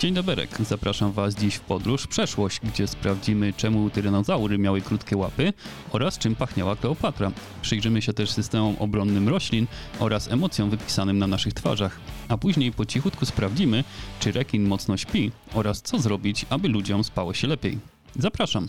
Dzień dobry, zapraszam Was dziś w podróż w przeszłość, gdzie sprawdzimy czemu tyranozaury miały krótkie łapy oraz czym pachniała Kleopatra. Przyjrzymy się też systemom obronnym roślin oraz emocjom wypisanym na naszych twarzach. A później po cichutku sprawdzimy, czy rekin mocno śpi oraz co zrobić, aby ludziom spało się lepiej. Zapraszam!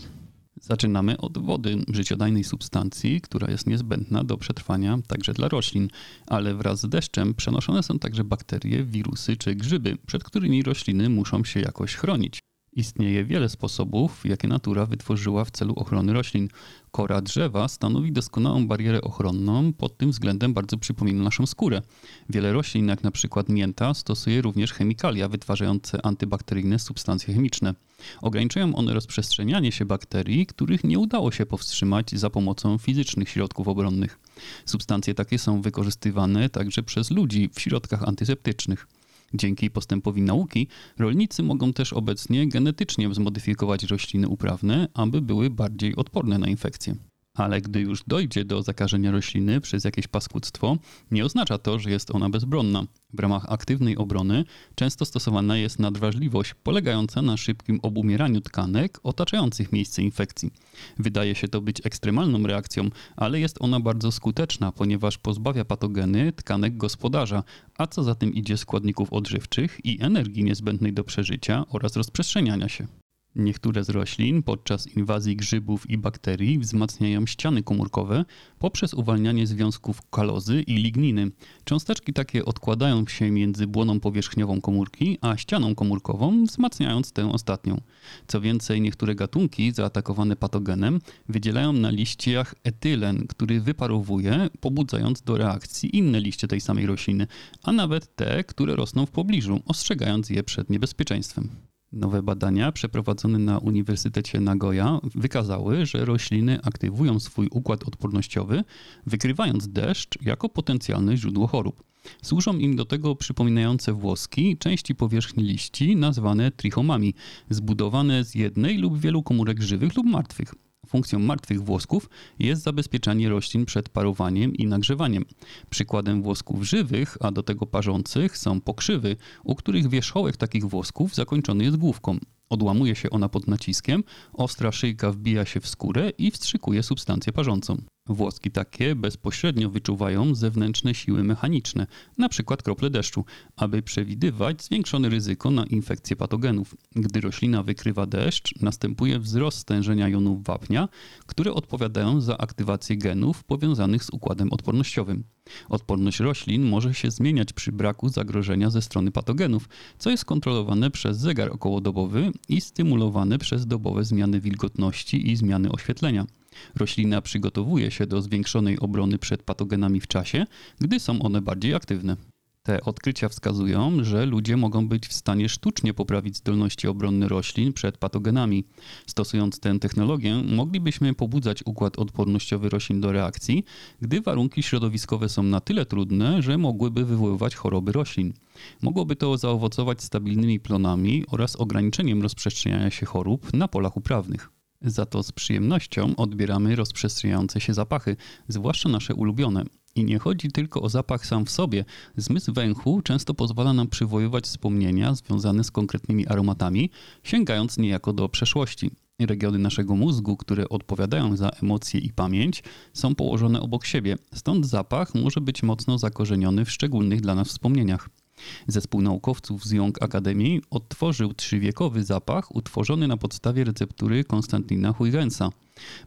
Zaczynamy od wody, życiodajnej substancji, która jest niezbędna do przetrwania także dla roślin, ale wraz z deszczem przenoszone są także bakterie, wirusy czy grzyby, przed którymi rośliny muszą się jakoś chronić. Istnieje wiele sposobów, jakie natura wytworzyła w celu ochrony roślin. Kora drzewa stanowi doskonałą barierę ochronną, pod tym względem bardzo przypomina naszą skórę. Wiele roślin, jak na przykład mięta, stosuje również chemikalia wytwarzające antybakteryjne substancje chemiczne. Ograniczają one rozprzestrzenianie się bakterii, których nie udało się powstrzymać za pomocą fizycznych środków obronnych. Substancje takie są wykorzystywane także przez ludzi w środkach antyseptycznych. Dzięki postępowi nauki rolnicy mogą też obecnie genetycznie zmodyfikować rośliny uprawne, aby były bardziej odporne na infekcje. Ale gdy już dojdzie do zakażenia rośliny przez jakieś paskudztwo, nie oznacza to, że jest ona bezbronna. W ramach aktywnej obrony często stosowana jest nadwrażliwość polegająca na szybkim obumieraniu tkanek otaczających miejsce infekcji. Wydaje się to być ekstremalną reakcją, ale jest ona bardzo skuteczna, ponieważ pozbawia patogeny tkanek gospodarza, a co za tym idzie składników odżywczych i energii niezbędnej do przeżycia oraz rozprzestrzeniania się. Niektóre z roślin podczas inwazji grzybów i bakterii wzmacniają ściany komórkowe poprzez uwalnianie związków kalozy i ligniny. Cząsteczki takie odkładają się między błoną powierzchniową komórki a ścianą komórkową, wzmacniając tę ostatnią. Co więcej, niektóre gatunki zaatakowane patogenem wydzielają na liściach etylen, który wyparowuje, pobudzając do reakcji inne liście tej samej rośliny, a nawet te, które rosną w pobliżu, ostrzegając je przed niebezpieczeństwem. Nowe badania przeprowadzone na Uniwersytecie Nagoya wykazały, że rośliny aktywują swój układ odpornościowy, wykrywając deszcz jako potencjalne źródło chorób. Służą im do tego przypominające włoski części powierzchni liści nazwane trichomami, zbudowane z jednej lub wielu komórek żywych lub martwych. Funkcją martwych włosków jest zabezpieczanie roślin przed parowaniem i nagrzewaniem. Przykładem włosków żywych, a do tego parzących są pokrzywy, u których wierzchołek takich włosków zakończony jest główką. Odłamuje się ona pod naciskiem, ostra szyjka wbija się w skórę i wstrzykuje substancję parzącą. Włoski takie bezpośrednio wyczuwają zewnętrzne siły mechaniczne, np. krople deszczu, aby przewidywać zwiększone ryzyko na infekcję patogenów. Gdy roślina wykrywa deszcz, następuje wzrost stężenia jonów wapnia, które odpowiadają za aktywację genów powiązanych z układem odpornościowym. Odporność roślin może się zmieniać przy braku zagrożenia ze strony patogenów, co jest kontrolowane przez zegar okołodobowy i stymulowane przez dobowe zmiany wilgotności i zmiany oświetlenia. Roślina przygotowuje się do zwiększonej obrony przed patogenami w czasie, gdy są one bardziej aktywne. Te odkrycia wskazują, że ludzie mogą być w stanie sztucznie poprawić zdolności obronne roślin przed patogenami. Stosując tę technologię, moglibyśmy pobudzać układ odpornościowy roślin do reakcji, gdy warunki środowiskowe są na tyle trudne, że mogłyby wywoływać choroby roślin. Mogłoby to zaowocować stabilnymi plonami oraz ograniczeniem rozprzestrzeniania się chorób na polach uprawnych. Za to z przyjemnością odbieramy rozprzestrzeniające się zapachy, zwłaszcza nasze ulubione. I nie chodzi tylko o zapach sam w sobie. Zmysł węchu często pozwala nam przywoływać wspomnienia związane z konkretnymi aromatami, sięgając niejako do przeszłości. Regiony naszego mózgu, które odpowiadają za emocje i pamięć, są położone obok siebie, stąd zapach może być mocno zakorzeniony w szczególnych dla nas wspomnieniach. Zespół naukowców z Young Akademii odtworzył trzywiekowy zapach utworzony na podstawie receptury Konstantina Huygensa.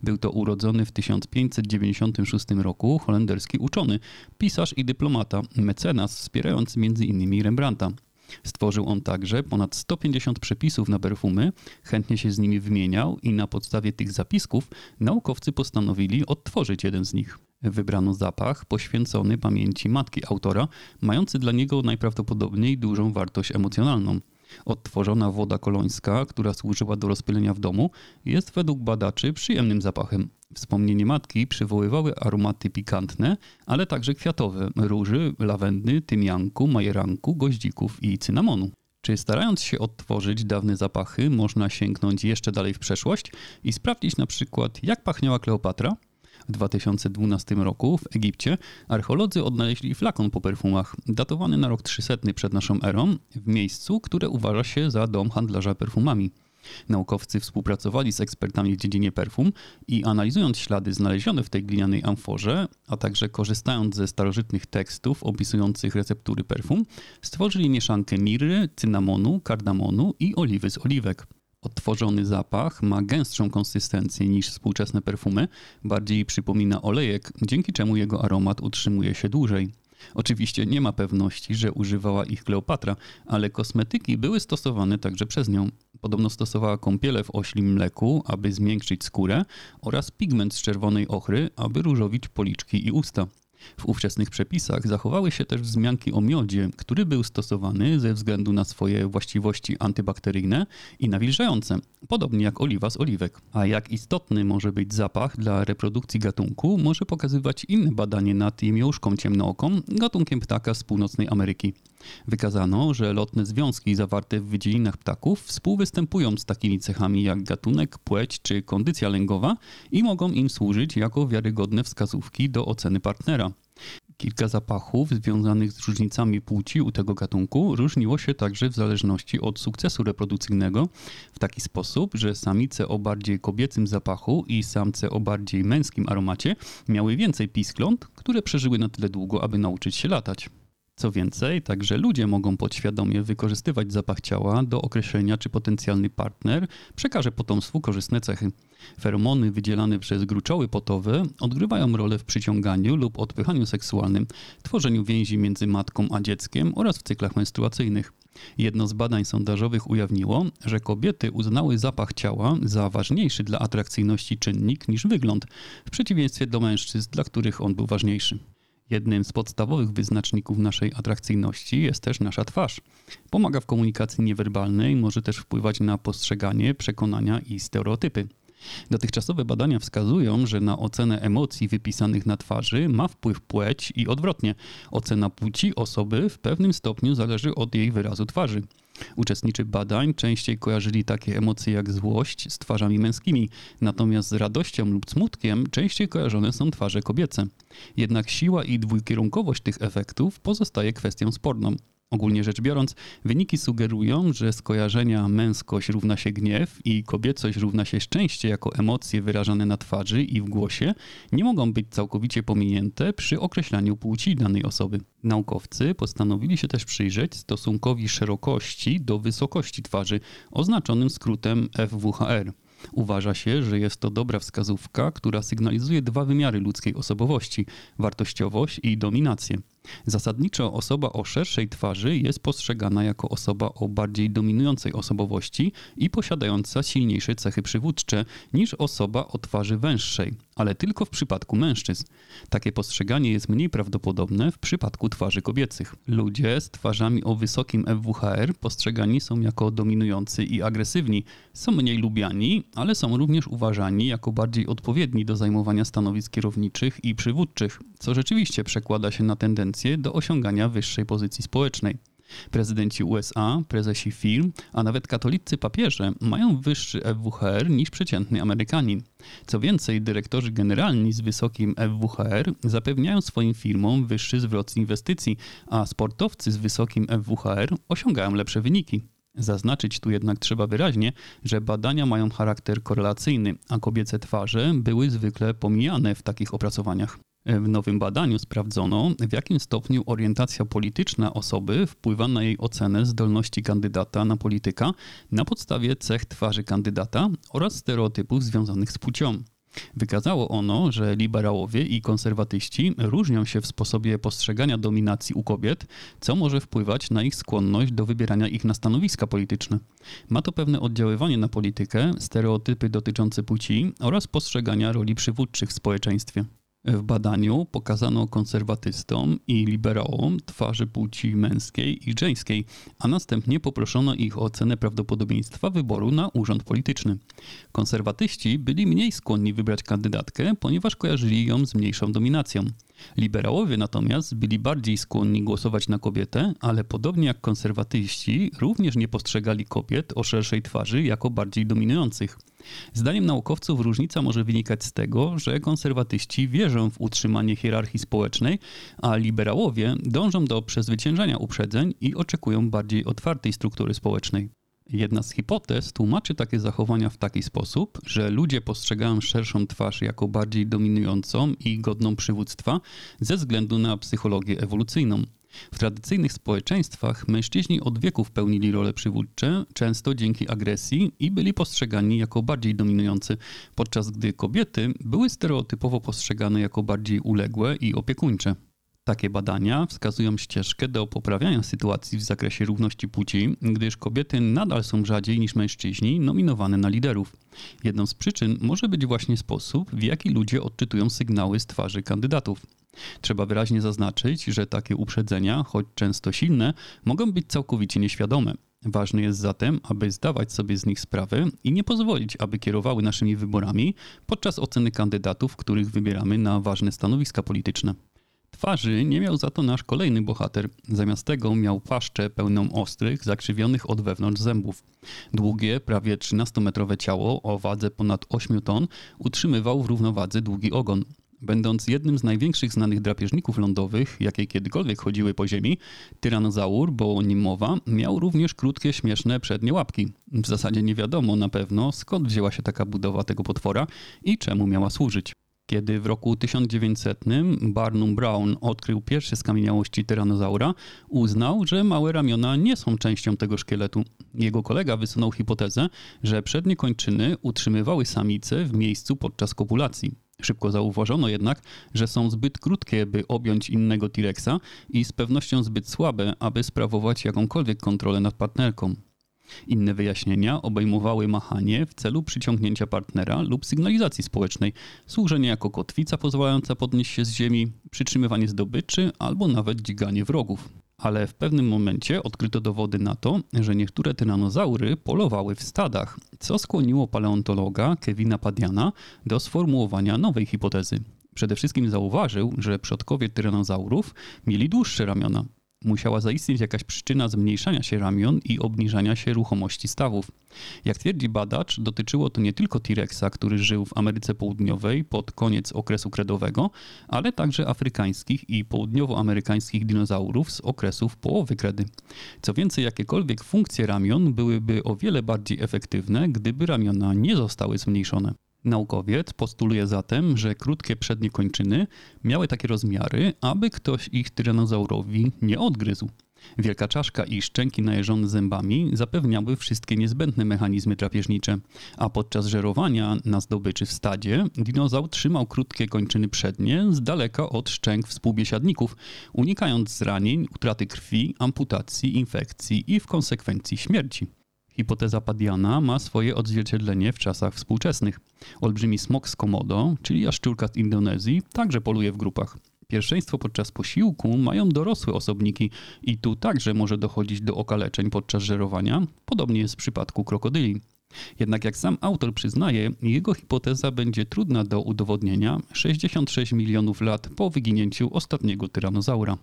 Był to urodzony w 1596 roku holenderski uczony, pisarz i dyplomata, mecenas wspierający m.in. Rembrandta. Stworzył on także ponad 150 przepisów na perfumy, chętnie się z nimi wymieniał i na podstawie tych zapisków naukowcy postanowili odtworzyć jeden z nich. Wybrano zapach poświęcony pamięci matki autora, mający dla niego najprawdopodobniej dużą wartość emocjonalną. Odtworzona woda kolońska, która służyła do rozpylenia w domu, jest według badaczy przyjemnym zapachem. Wspomnienie matki przywoływały aromaty pikantne, ale także kwiatowe róży, lawendy, tymianku, majeranku, goździków i cynamonu. Czy starając się odtworzyć dawne zapachy, można sięgnąć jeszcze dalej w przeszłość i sprawdzić na przykład, jak pachniała Kleopatra? W 2012 roku w Egipcie archeolodzy odnaleźli flakon po perfumach, datowany na rok 300 przed naszą erą, w miejscu, które uważa się za dom handlarza perfumami. Naukowcy współpracowali z ekspertami w dziedzinie perfum i analizując ślady znalezione w tej glinianej amforze, a także korzystając ze starożytnych tekstów opisujących receptury perfum, stworzyli mieszankę mirry, cynamonu, kardamonu i oliwy z oliwek. Odtworzony zapach ma gęstszą konsystencję niż współczesne perfumy, bardziej przypomina olejek, dzięki czemu jego aromat utrzymuje się dłużej. Oczywiście nie ma pewności, że używała ich Kleopatra, ale kosmetyki były stosowane także przez nią. Podobno stosowała kąpiele w oślim mleku, aby zmiękczyć skórę oraz pigment z czerwonej ochry, aby różowić policzki i usta. W ówczesnych przepisach zachowały się też wzmianki o miodzie, który był stosowany ze względu na swoje właściwości antybakteryjne i nawilżające, podobnie jak oliwa z oliwek. A jak istotny może być zapach dla reprodukcji gatunku, może pokazywać inne badanie nad jemieuszką ciemnooką, gatunkiem ptaka z północnej Ameryki. Wykazano, że lotne związki zawarte w wydzielinach ptaków współwystępują z takimi cechami jak gatunek, płeć czy kondycja lęgowa i mogą im służyć jako wiarygodne wskazówki do oceny partnera. Kilka zapachów związanych z różnicami płci u tego gatunku różniło się także w zależności od sukcesu reprodukcyjnego w taki sposób, że samice o bardziej kobiecym zapachu i samce o bardziej męskim aromacie miały więcej piskląt, które przeżyły na tyle długo, aby nauczyć się latać. Co więcej, także ludzie mogą podświadomie wykorzystywać zapach ciała do określenia, czy potencjalny partner przekaże potomstwu korzystne cechy. Feromony wydzielane przez gruczoły potowe odgrywają rolę w przyciąganiu lub odpychaniu seksualnym, tworzeniu więzi między matką a dzieckiem oraz w cyklach menstruacyjnych. Jedno z badań sondażowych ujawniło, że kobiety uznały zapach ciała za ważniejszy dla atrakcyjności czynnik niż wygląd, w przeciwieństwie do mężczyzn, dla których on był ważniejszy. Jednym z podstawowych wyznaczników naszej atrakcyjności jest też nasza twarz. Pomaga w komunikacji niewerbalnej, może też wpływać na postrzeganie, przekonania i stereotypy. Dotychczasowe badania wskazują, że na ocenę emocji wypisanych na twarzy ma wpływ płeć i odwrotnie. Ocena płci osoby w pewnym stopniu zależy od jej wyrazu twarzy. Uczestnicy badań częściej kojarzyli takie emocje jak złość z twarzami męskimi, natomiast z radością lub smutkiem częściej kojarzone są twarze kobiece. Jednak siła i dwukierunkowość tych efektów pozostaje kwestią sporną. Ogólnie rzecz biorąc, wyniki sugerują, że skojarzenia męskość równa się gniew i kobiecość równa się szczęście jako emocje wyrażane na twarzy i w głosie nie mogą być całkowicie pominięte przy określaniu płci danej osoby. Naukowcy postanowili się też przyjrzeć stosunkowi szerokości do wysokości twarzy, oznaczonym skrótem FWHR. Uważa się, że jest to dobra wskazówka, która sygnalizuje dwa wymiary ludzkiej osobowości wartościowość i dominację. Zasadniczo osoba o szerszej twarzy jest postrzegana jako osoba o bardziej dominującej osobowości i posiadająca silniejsze cechy przywódcze niż osoba o twarzy węższej, ale tylko w przypadku mężczyzn. Takie postrzeganie jest mniej prawdopodobne w przypadku twarzy kobiecych. Ludzie z twarzami o wysokim FWHR postrzegani są jako dominujący i agresywni. Są mniej lubiani, ale są również uważani jako bardziej odpowiedni do zajmowania stanowisk kierowniczych i przywódczych, co rzeczywiście przekłada się na tendencję do osiągania wyższej pozycji społecznej. Prezydenci USA, prezesi firm, a nawet katolicy papieże mają wyższy FWHR niż przeciętny Amerykanin. Co więcej, dyrektorzy generalni z wysokim FWHR zapewniają swoim firmom wyższy zwrot z inwestycji, a sportowcy z wysokim FWHR osiągają lepsze wyniki. Zaznaczyć tu jednak trzeba wyraźnie, że badania mają charakter korelacyjny, a kobiece twarze były zwykle pomijane w takich opracowaniach. W nowym badaniu sprawdzono, w jakim stopniu orientacja polityczna osoby wpływa na jej ocenę zdolności kandydata na polityka na podstawie cech twarzy kandydata oraz stereotypów związanych z płcią. Wykazało ono, że liberałowie i konserwatyści różnią się w sposobie postrzegania dominacji u kobiet, co może wpływać na ich skłonność do wybierania ich na stanowiska polityczne. Ma to pewne oddziaływanie na politykę, stereotypy dotyczące płci oraz postrzegania roli przywódczych w społeczeństwie. W badaniu pokazano konserwatystom i liberałom twarzy płci męskiej i żeńskiej, a następnie poproszono ich o ocenę prawdopodobieństwa wyboru na urząd polityczny. Konserwatyści byli mniej skłonni wybrać kandydatkę, ponieważ kojarzyli ją z mniejszą dominacją. Liberałowie natomiast byli bardziej skłonni głosować na kobietę, ale podobnie jak konserwatyści również nie postrzegali kobiet o szerszej twarzy jako bardziej dominujących. Zdaniem naukowców różnica może wynikać z tego, że konserwatyści wierzą w utrzymanie hierarchii społecznej, a liberałowie dążą do przezwyciężania uprzedzeń i oczekują bardziej otwartej struktury społecznej. Jedna z hipotez tłumaczy takie zachowania w taki sposób, że ludzie postrzegają szerszą twarz jako bardziej dominującą i godną przywództwa ze względu na psychologię ewolucyjną. W tradycyjnych społeczeństwach mężczyźni od wieków pełnili role przywódcze, często dzięki agresji i byli postrzegani jako bardziej dominujący, podczas gdy kobiety były stereotypowo postrzegane jako bardziej uległe i opiekuńcze. Takie badania wskazują ścieżkę do poprawiania sytuacji w zakresie równości płci, gdyż kobiety nadal są rzadziej niż mężczyźni nominowane na liderów. Jedną z przyczyn może być właśnie sposób, w jaki ludzie odczytują sygnały z twarzy kandydatów. Trzeba wyraźnie zaznaczyć, że takie uprzedzenia, choć często silne, mogą być całkowicie nieświadome. Ważne jest zatem, aby zdawać sobie z nich sprawę i nie pozwolić, aby kierowały naszymi wyborami podczas oceny kandydatów, których wybieramy na ważne stanowiska polityczne. Twarzy nie miał za to nasz kolejny bohater. Zamiast tego miał paszczę pełną ostrych, zakrzywionych od wewnątrz zębów. Długie, prawie 13-metrowe ciało o wadze ponad 8 ton utrzymywał w równowadze długi ogon. Będąc jednym z największych znanych drapieżników lądowych, jakie kiedykolwiek chodziły po ziemi, tyranozaur, bo o nim mowa, miał również krótkie, śmieszne przednie łapki. W zasadzie nie wiadomo na pewno, skąd wzięła się taka budowa tego potwora i czemu miała służyć. Kiedy w roku 1900 Barnum Brown odkrył pierwsze skamieniałości tyranozaura, uznał, że małe ramiona nie są częścią tego szkieletu. Jego kolega wysunął hipotezę, że przednie kończyny utrzymywały samice w miejscu podczas kopulacji. Szybko zauważono jednak, że są zbyt krótkie, by objąć innego T-Rexa i z pewnością zbyt słabe, aby sprawować jakąkolwiek kontrolę nad partnerką. Inne wyjaśnienia obejmowały machanie w celu przyciągnięcia partnera lub sygnalizacji społecznej, służenie jako kotwica pozwalająca podnieść się z ziemi, przytrzymywanie zdobyczy albo nawet dźganie wrogów. Ale w pewnym momencie odkryto dowody na to, że niektóre tyranozaury polowały w stadach, co skłoniło paleontologa Kevina Padiana do sformułowania nowej hipotezy. Przede wszystkim zauważył, że przodkowie tyranozaurów mieli dłuższe ramiona, musiała zaistnieć jakaś przyczyna zmniejszania się ramion i obniżania się ruchomości stawów. Jak twierdzi badacz, dotyczyło to nie tylko T-Rexa, który żył w Ameryce Południowej pod koniec okresu kredowego, ale także afrykańskich i południowoamerykańskich dinozaurów z okresów połowy kredy. Co więcej, jakiekolwiek funkcje ramion byłyby o wiele bardziej efektywne, gdyby ramiona nie zostały zmniejszone. Naukowiec postuluje zatem, że krótkie przednie kończyny miały takie rozmiary, aby ktoś ich tyranozaurowi nie odgryzł. Wielka czaszka i szczęki najeżone zębami zapewniały wszystkie niezbędne mechanizmy drapieżnicze, a podczas żerowania na zdobyczy w stadzie dinozaur trzymał krótkie kończyny przednie z daleka od szczęk współbiesiadników, unikając zranień, utraty krwi, amputacji, infekcji i w konsekwencji śmierci. Hipoteza Padiana ma swoje odzwierciedlenie w czasach współczesnych. Olbrzymi smok z Komodo, czyli jaszczurka z Indonezji, także poluje w grupach. Pierwszeństwo podczas posiłku mają dorosłe osobniki i tu także może dochodzić do okaleczeń podczas żerowania, podobnie jest w przypadku krokodyli. Jednak jak sam autor przyznaje, jego hipoteza będzie trudna do udowodnienia 66 milionów lat po wyginięciu ostatniego tyranozaura.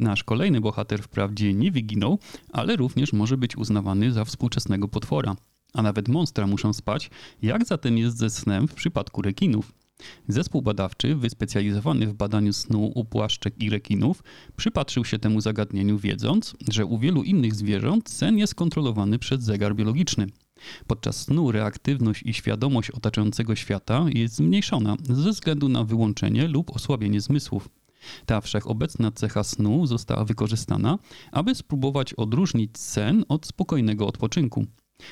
Nasz kolejny bohater wprawdzie nie wyginął, ale również może być uznawany za współczesnego potwora. A nawet monstra muszą spać, jak zatem jest ze snem w przypadku rekinów. Zespół badawczy, wyspecjalizowany w badaniu snu u płaszczek i rekinów, przypatrzył się temu zagadnieniu, wiedząc, że u wielu innych zwierząt sen jest kontrolowany przez zegar biologiczny. Podczas snu reaktywność i świadomość otaczającego świata jest zmniejszona ze względu na wyłączenie lub osłabienie zmysłów. Ta wszechobecna cecha snu została wykorzystana, aby spróbować odróżnić sen od spokojnego odpoczynku.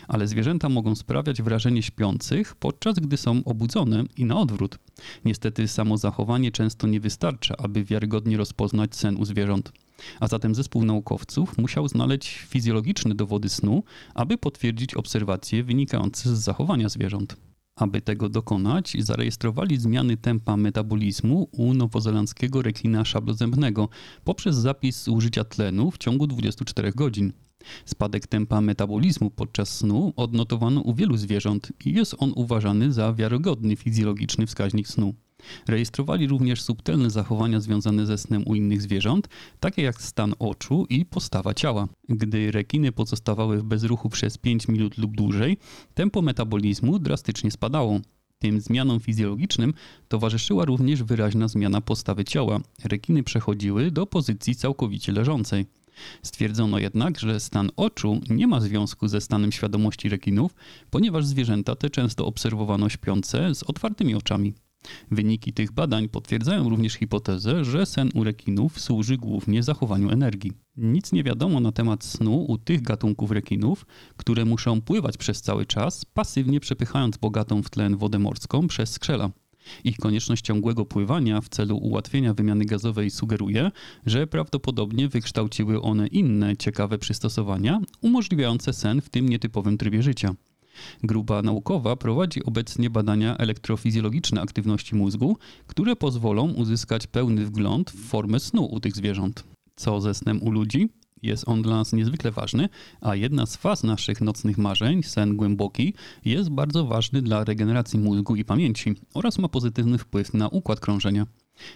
Ale zwierzęta mogą sprawiać wrażenie śpiących, podczas gdy są obudzone i na odwrót. Niestety samo zachowanie często nie wystarcza, aby wiarygodnie rozpoznać sen u zwierząt. A zatem zespół naukowców musiał znaleźć fizjologiczne dowody snu, aby potwierdzić obserwacje wynikające z zachowania zwierząt. Aby tego dokonać, zarejestrowali zmiany tempa metabolizmu u nowozelandzkiego rekina szablozębnego poprzez zapis użycia tlenu w ciągu 24 godzin. Spadek tempa metabolizmu podczas snu odnotowano u wielu zwierząt i jest on uważany za wiarygodny fizjologiczny wskaźnik snu. Rejestrowali również subtelne zachowania związane ze snem u innych zwierząt, takie jak stan oczu i postawa ciała. Gdy rekiny pozostawały w bezruchu przez 5 minut lub dłużej, tempo metabolizmu drastycznie spadało. Tym zmianom fizjologicznym towarzyszyła również wyraźna zmiana postawy ciała. Rekiny przechodziły do pozycji całkowicie leżącej. Stwierdzono jednak, że stan oczu nie ma związku ze stanem świadomości rekinów, ponieważ zwierzęta te często obserwowano śpiące z otwartymi oczami. Wyniki tych badań potwierdzają również hipotezę, że sen u rekinów służy głównie zachowaniu energii. Nic nie wiadomo na temat snu u tych gatunków rekinów, które muszą pływać przez cały czas, pasywnie przepychając bogatą w tlen wodę morską przez skrzela. Ich konieczność ciągłego pływania w celu ułatwienia wymiany gazowej sugeruje, że prawdopodobnie wykształciły one inne ciekawe przystosowania umożliwiające sen w tym nietypowym trybie życia. Grupa naukowa prowadzi obecnie badania elektrofizjologiczne aktywności mózgu, które pozwolą uzyskać pełny wgląd w formę snu u tych zwierząt. Co ze snem u ludzi? Jest on dla nas niezwykle ważny, a jedna z faz naszych nocnych marzeń, sen głęboki, jest bardzo ważny dla regeneracji mózgu i pamięci oraz ma pozytywny wpływ na układ krążenia.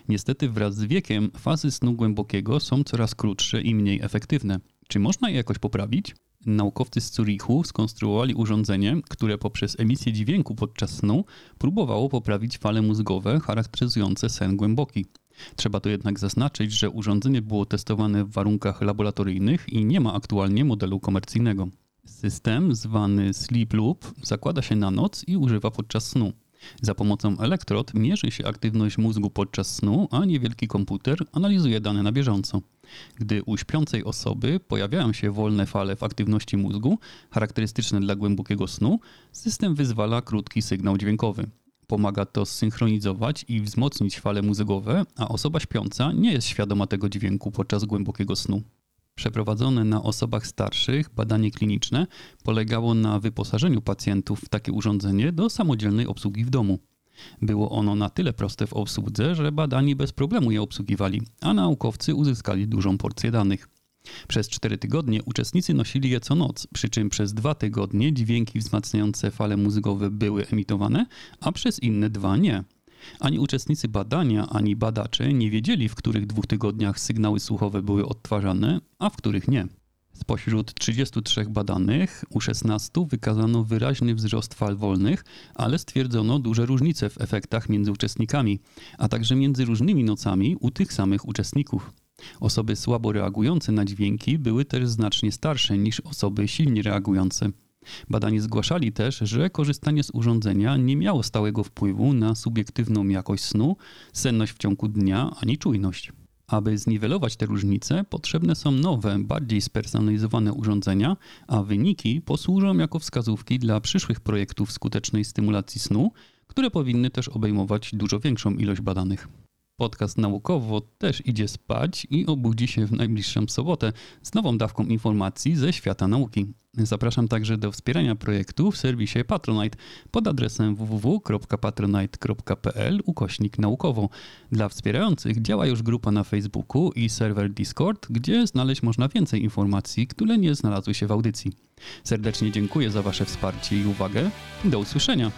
Niestety wraz z wiekiem fazy snu głębokiego są coraz krótsze i mniej efektywne. Czy można je jakoś poprawić? Naukowcy z Zurichu skonstruowali urządzenie, które poprzez emisję dźwięku podczas snu próbowało poprawić fale mózgowe charakteryzujące sen głęboki. Trzeba tu jednak zaznaczyć, że urządzenie było testowane w warunkach laboratoryjnych i nie ma aktualnie modelu komercyjnego. System zwany Sleep Loop zakłada się na noc i używa podczas snu. Za pomocą elektrod mierzy się aktywność mózgu podczas snu, a niewielki komputer analizuje dane na bieżąco. Gdy u śpiącej osoby pojawiają się wolne fale w aktywności mózgu, charakterystyczne dla głębokiego snu, system wyzwala krótki sygnał dźwiękowy. Pomaga to zsynchronizować i wzmocnić fale mózgowe, a osoba śpiąca nie jest świadoma tego dźwięku podczas głębokiego snu. Przeprowadzone na osobach starszych badanie kliniczne polegało na wyposażeniu pacjentów w takie urządzenie do samodzielnej obsługi w domu. Było ono na tyle proste w obsłudze, że badani bez problemu je obsługiwali, a naukowcy uzyskali dużą porcję danych. Przez cztery tygodnie uczestnicy nosili je co noc, przy czym przez dwa tygodnie dźwięki wzmacniające fale mózgowe były emitowane, a przez inne dwa nie. Ani uczestnicy badania, ani badacze nie wiedzieli, w których dwóch tygodniach sygnały słuchowe były odtwarzane, a w których nie. Spośród 33 badanych u 16 wykazano wyraźny wzrost fal wolnych, ale stwierdzono duże różnice w efektach między uczestnikami, a także między różnymi nocami u tych samych uczestników. Osoby słabo reagujące na dźwięki były też znacznie starsze niż osoby silnie reagujące. Badani zgłaszali też, że korzystanie z urządzenia nie miało stałego wpływu na subiektywną jakość snu, senność w ciągu dnia ani czujność. Aby zniwelować te różnice, potrzebne są nowe, bardziej spersonalizowane urządzenia, a wyniki posłużą jako wskazówki dla przyszłych projektów skutecznej stymulacji snu, które powinny też obejmować dużo większą ilość badanych. Podcast naukowo też idzie spać i obudzi się w najbliższą sobotę z nową dawką informacji ze świata nauki. Zapraszam także do wspierania projektu w serwisie Patronite pod adresem www.patronite.pl ukośnik naukowo. Dla wspierających działa już grupa na Facebooku i serwer Discord, gdzie znaleźć można więcej informacji, które nie znalazły się w audycji. Serdecznie dziękuję za Wasze wsparcie i uwagę. Do usłyszenia.